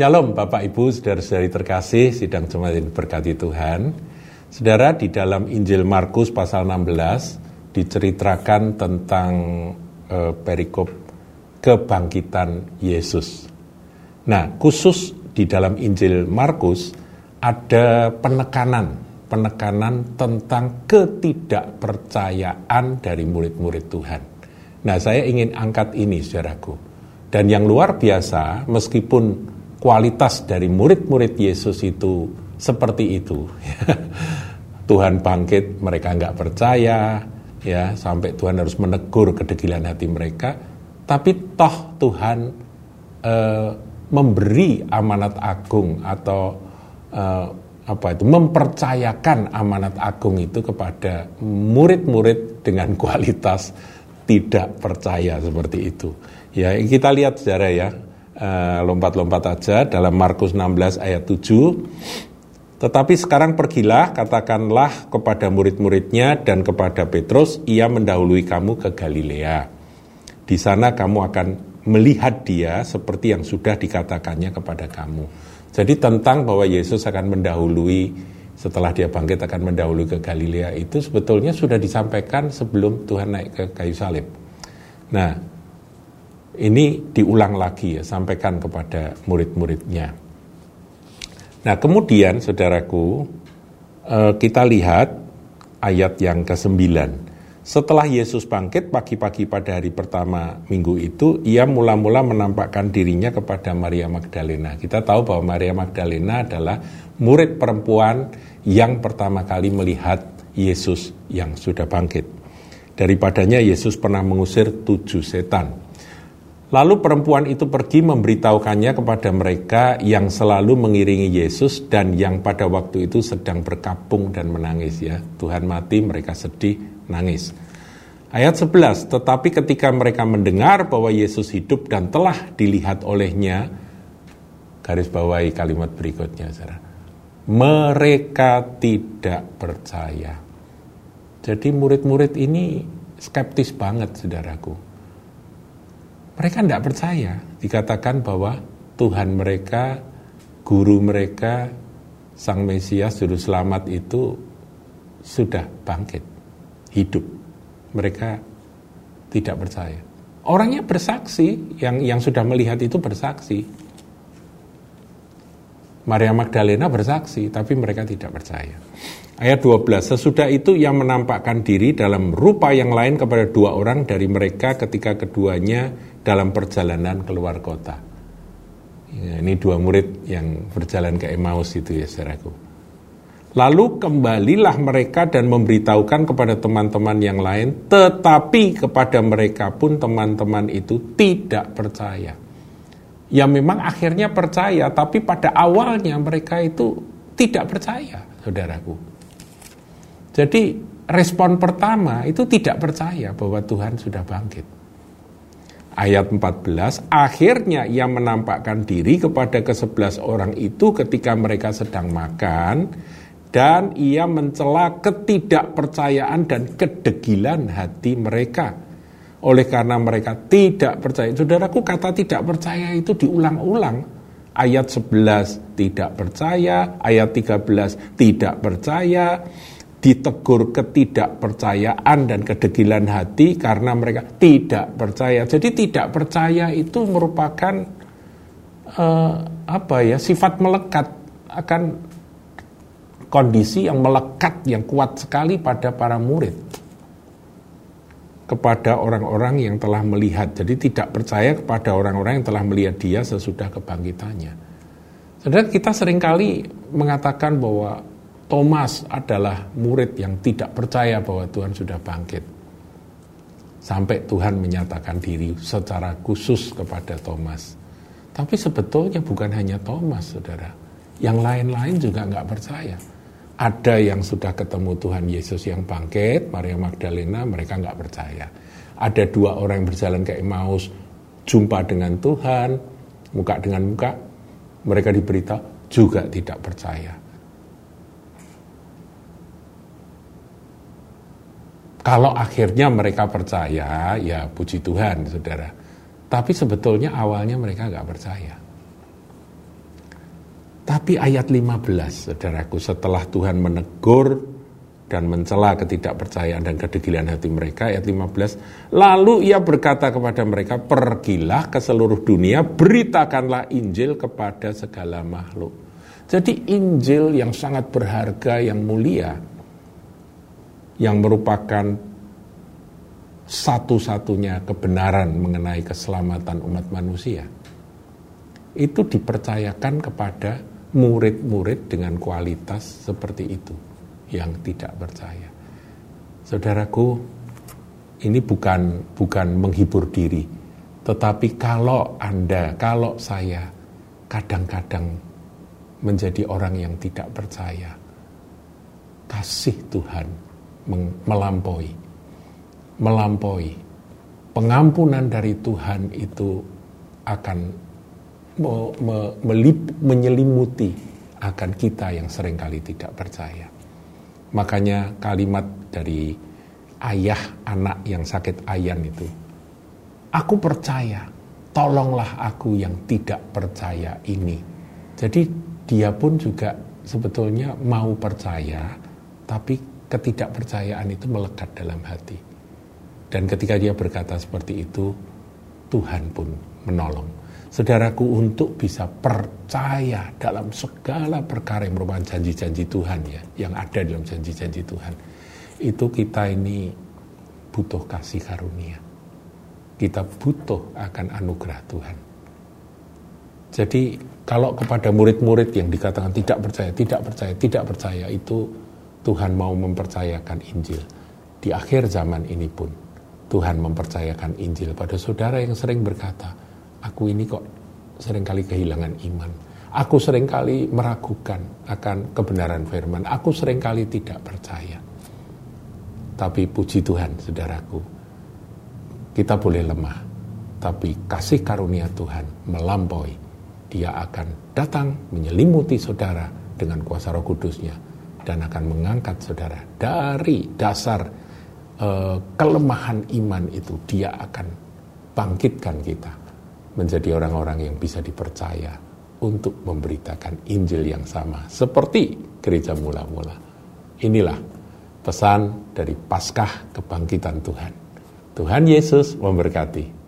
Shalom Bapak Ibu, saudara-saudari terkasih, sidang jemaat yang berkati Tuhan. Saudara, di dalam Injil Markus pasal 16 diceritakan tentang eh, perikop kebangkitan Yesus. Nah, khusus di dalam Injil Markus ada penekanan, penekanan tentang ketidakpercayaan dari murid-murid Tuhan. Nah, saya ingin angkat ini, saudaraku. Dan yang luar biasa, meskipun kualitas dari murid-murid Yesus itu seperti itu, Tuhan bangkit, mereka nggak percaya, ya sampai Tuhan harus menegur kedegilan hati mereka. Tapi toh Tuhan eh, memberi amanat agung atau eh, apa itu mempercayakan amanat agung itu kepada murid-murid dengan kualitas tidak percaya seperti itu. Ya, kita lihat sejarah ya. Eh, lompat-lompat aja dalam Markus 16 ayat 7. Tetapi sekarang pergilah, katakanlah kepada murid-muridnya dan kepada Petrus, ia mendahului kamu ke Galilea. Di sana kamu akan melihat dia seperti yang sudah dikatakannya kepada kamu. Jadi tentang bahwa Yesus akan mendahului setelah dia bangkit akan mendahului ke Galilea itu sebetulnya sudah disampaikan sebelum Tuhan naik ke kayu salib. Nah, ini diulang lagi ya, sampaikan kepada murid-muridnya. Nah, kemudian saudaraku, eh, kita lihat ayat yang ke-9. Setelah Yesus bangkit pagi-pagi pada hari pertama minggu itu, ia mula-mula menampakkan dirinya kepada Maria Magdalena. Kita tahu bahwa Maria Magdalena adalah murid perempuan yang pertama kali melihat Yesus yang sudah bangkit. Daripadanya Yesus pernah mengusir tujuh setan. Lalu perempuan itu pergi memberitahukannya kepada mereka yang selalu mengiringi Yesus dan yang pada waktu itu sedang berkapung dan menangis ya. Tuhan mati, mereka sedih, nangis. Ayat 11, tetapi ketika mereka mendengar bahwa Yesus hidup dan telah dilihat olehnya, garis bawahi kalimat berikutnya, saudara. Mereka tidak percaya. Jadi murid-murid ini skeptis banget, saudaraku. Mereka tidak percaya, dikatakan bahwa Tuhan mereka, guru mereka, Sang Mesias, Juru Selamat itu sudah bangkit hidup. Mereka tidak percaya. Orangnya bersaksi, yang yang sudah melihat itu bersaksi. Maria Magdalena bersaksi, tapi mereka tidak percaya. Ayat 12, sesudah itu ia menampakkan diri dalam rupa yang lain kepada dua orang dari mereka ketika keduanya dalam perjalanan keluar kota. Ya, ini dua murid yang berjalan ke Emmaus itu ya saudaraku. Lalu kembalilah mereka dan memberitahukan kepada teman-teman yang lain, tetapi kepada mereka pun teman-teman itu tidak percaya. Ya memang akhirnya percaya, tapi pada awalnya mereka itu tidak percaya, saudaraku. Jadi respon pertama itu tidak percaya bahwa Tuhan sudah bangkit. Ayat 14, akhirnya ia menampakkan diri kepada kesebelas orang itu ketika mereka sedang makan, dan ia mencela ketidakpercayaan dan kedegilan hati mereka. Oleh karena mereka tidak percaya. Saudaraku kata tidak percaya itu diulang-ulang. Ayat 11 tidak percaya, ayat 13 tidak percaya, ditegur ketidakpercayaan dan kedegilan hati karena mereka tidak percaya. Jadi tidak percaya itu merupakan uh, apa ya sifat melekat akan kondisi yang melekat yang kuat sekali pada para murid kepada orang-orang yang telah melihat. Jadi tidak percaya kepada orang-orang yang telah melihat dia sesudah kebangkitannya. Saudara kita sering kali mengatakan bahwa Thomas adalah murid yang tidak percaya bahwa Tuhan sudah bangkit. Sampai Tuhan menyatakan diri secara khusus kepada Thomas. Tapi sebetulnya bukan hanya Thomas, saudara. Yang lain-lain juga nggak percaya ada yang sudah ketemu Tuhan Yesus yang bangkit, Maria Magdalena, mereka nggak percaya. Ada dua orang yang berjalan ke Emmaus, jumpa dengan Tuhan, muka dengan muka, mereka diberita juga tidak percaya. Kalau akhirnya mereka percaya, ya puji Tuhan, saudara. Tapi sebetulnya awalnya mereka nggak percaya. Tapi ayat 15, saudaraku, setelah Tuhan menegur dan mencela ketidakpercayaan dan kedegilan hati mereka ayat 15 lalu ia berkata kepada mereka pergilah ke seluruh dunia beritakanlah Injil kepada segala makhluk. Jadi Injil yang sangat berharga yang mulia yang merupakan satu-satunya kebenaran mengenai keselamatan umat manusia itu dipercayakan kepada murid-murid dengan kualitas seperti itu yang tidak percaya. Saudaraku, ini bukan bukan menghibur diri, tetapi kalau Anda, kalau saya kadang-kadang menjadi orang yang tidak percaya, kasih Tuhan melampaui, melampaui. Pengampunan dari Tuhan itu akan me, me, melip, menyelimuti akan kita yang sering kali tidak percaya. Makanya kalimat dari ayah anak yang sakit ayan itu, aku percaya, tolonglah aku yang tidak percaya ini. Jadi dia pun juga sebetulnya mau percaya, tapi ketidakpercayaan itu melekat dalam hati. Dan ketika dia berkata seperti itu, Tuhan pun menolong saudaraku untuk bisa percaya dalam segala perkara yang merupakan janji-janji Tuhan ya, yang ada dalam janji-janji Tuhan. Itu kita ini butuh kasih karunia. Kita butuh akan anugerah Tuhan. Jadi kalau kepada murid-murid yang dikatakan tidak percaya, tidak percaya, tidak percaya itu Tuhan mau mempercayakan Injil. Di akhir zaman ini pun Tuhan mempercayakan Injil pada saudara yang sering berkata, aku ini kok sering kali kehilangan iman. Aku sering kali meragukan akan kebenaran firman. Aku sering kali tidak percaya. Tapi puji Tuhan, saudaraku, kita boleh lemah. Tapi kasih karunia Tuhan melampaui. Dia akan datang menyelimuti saudara dengan kuasa roh kudusnya. Dan akan mengangkat saudara dari dasar uh, kelemahan iman itu. Dia akan bangkitkan kita menjadi orang-orang yang bisa dipercaya untuk memberitakan Injil yang sama seperti gereja mula-mula. Inilah pesan dari Paskah kebangkitan Tuhan. Tuhan Yesus memberkati.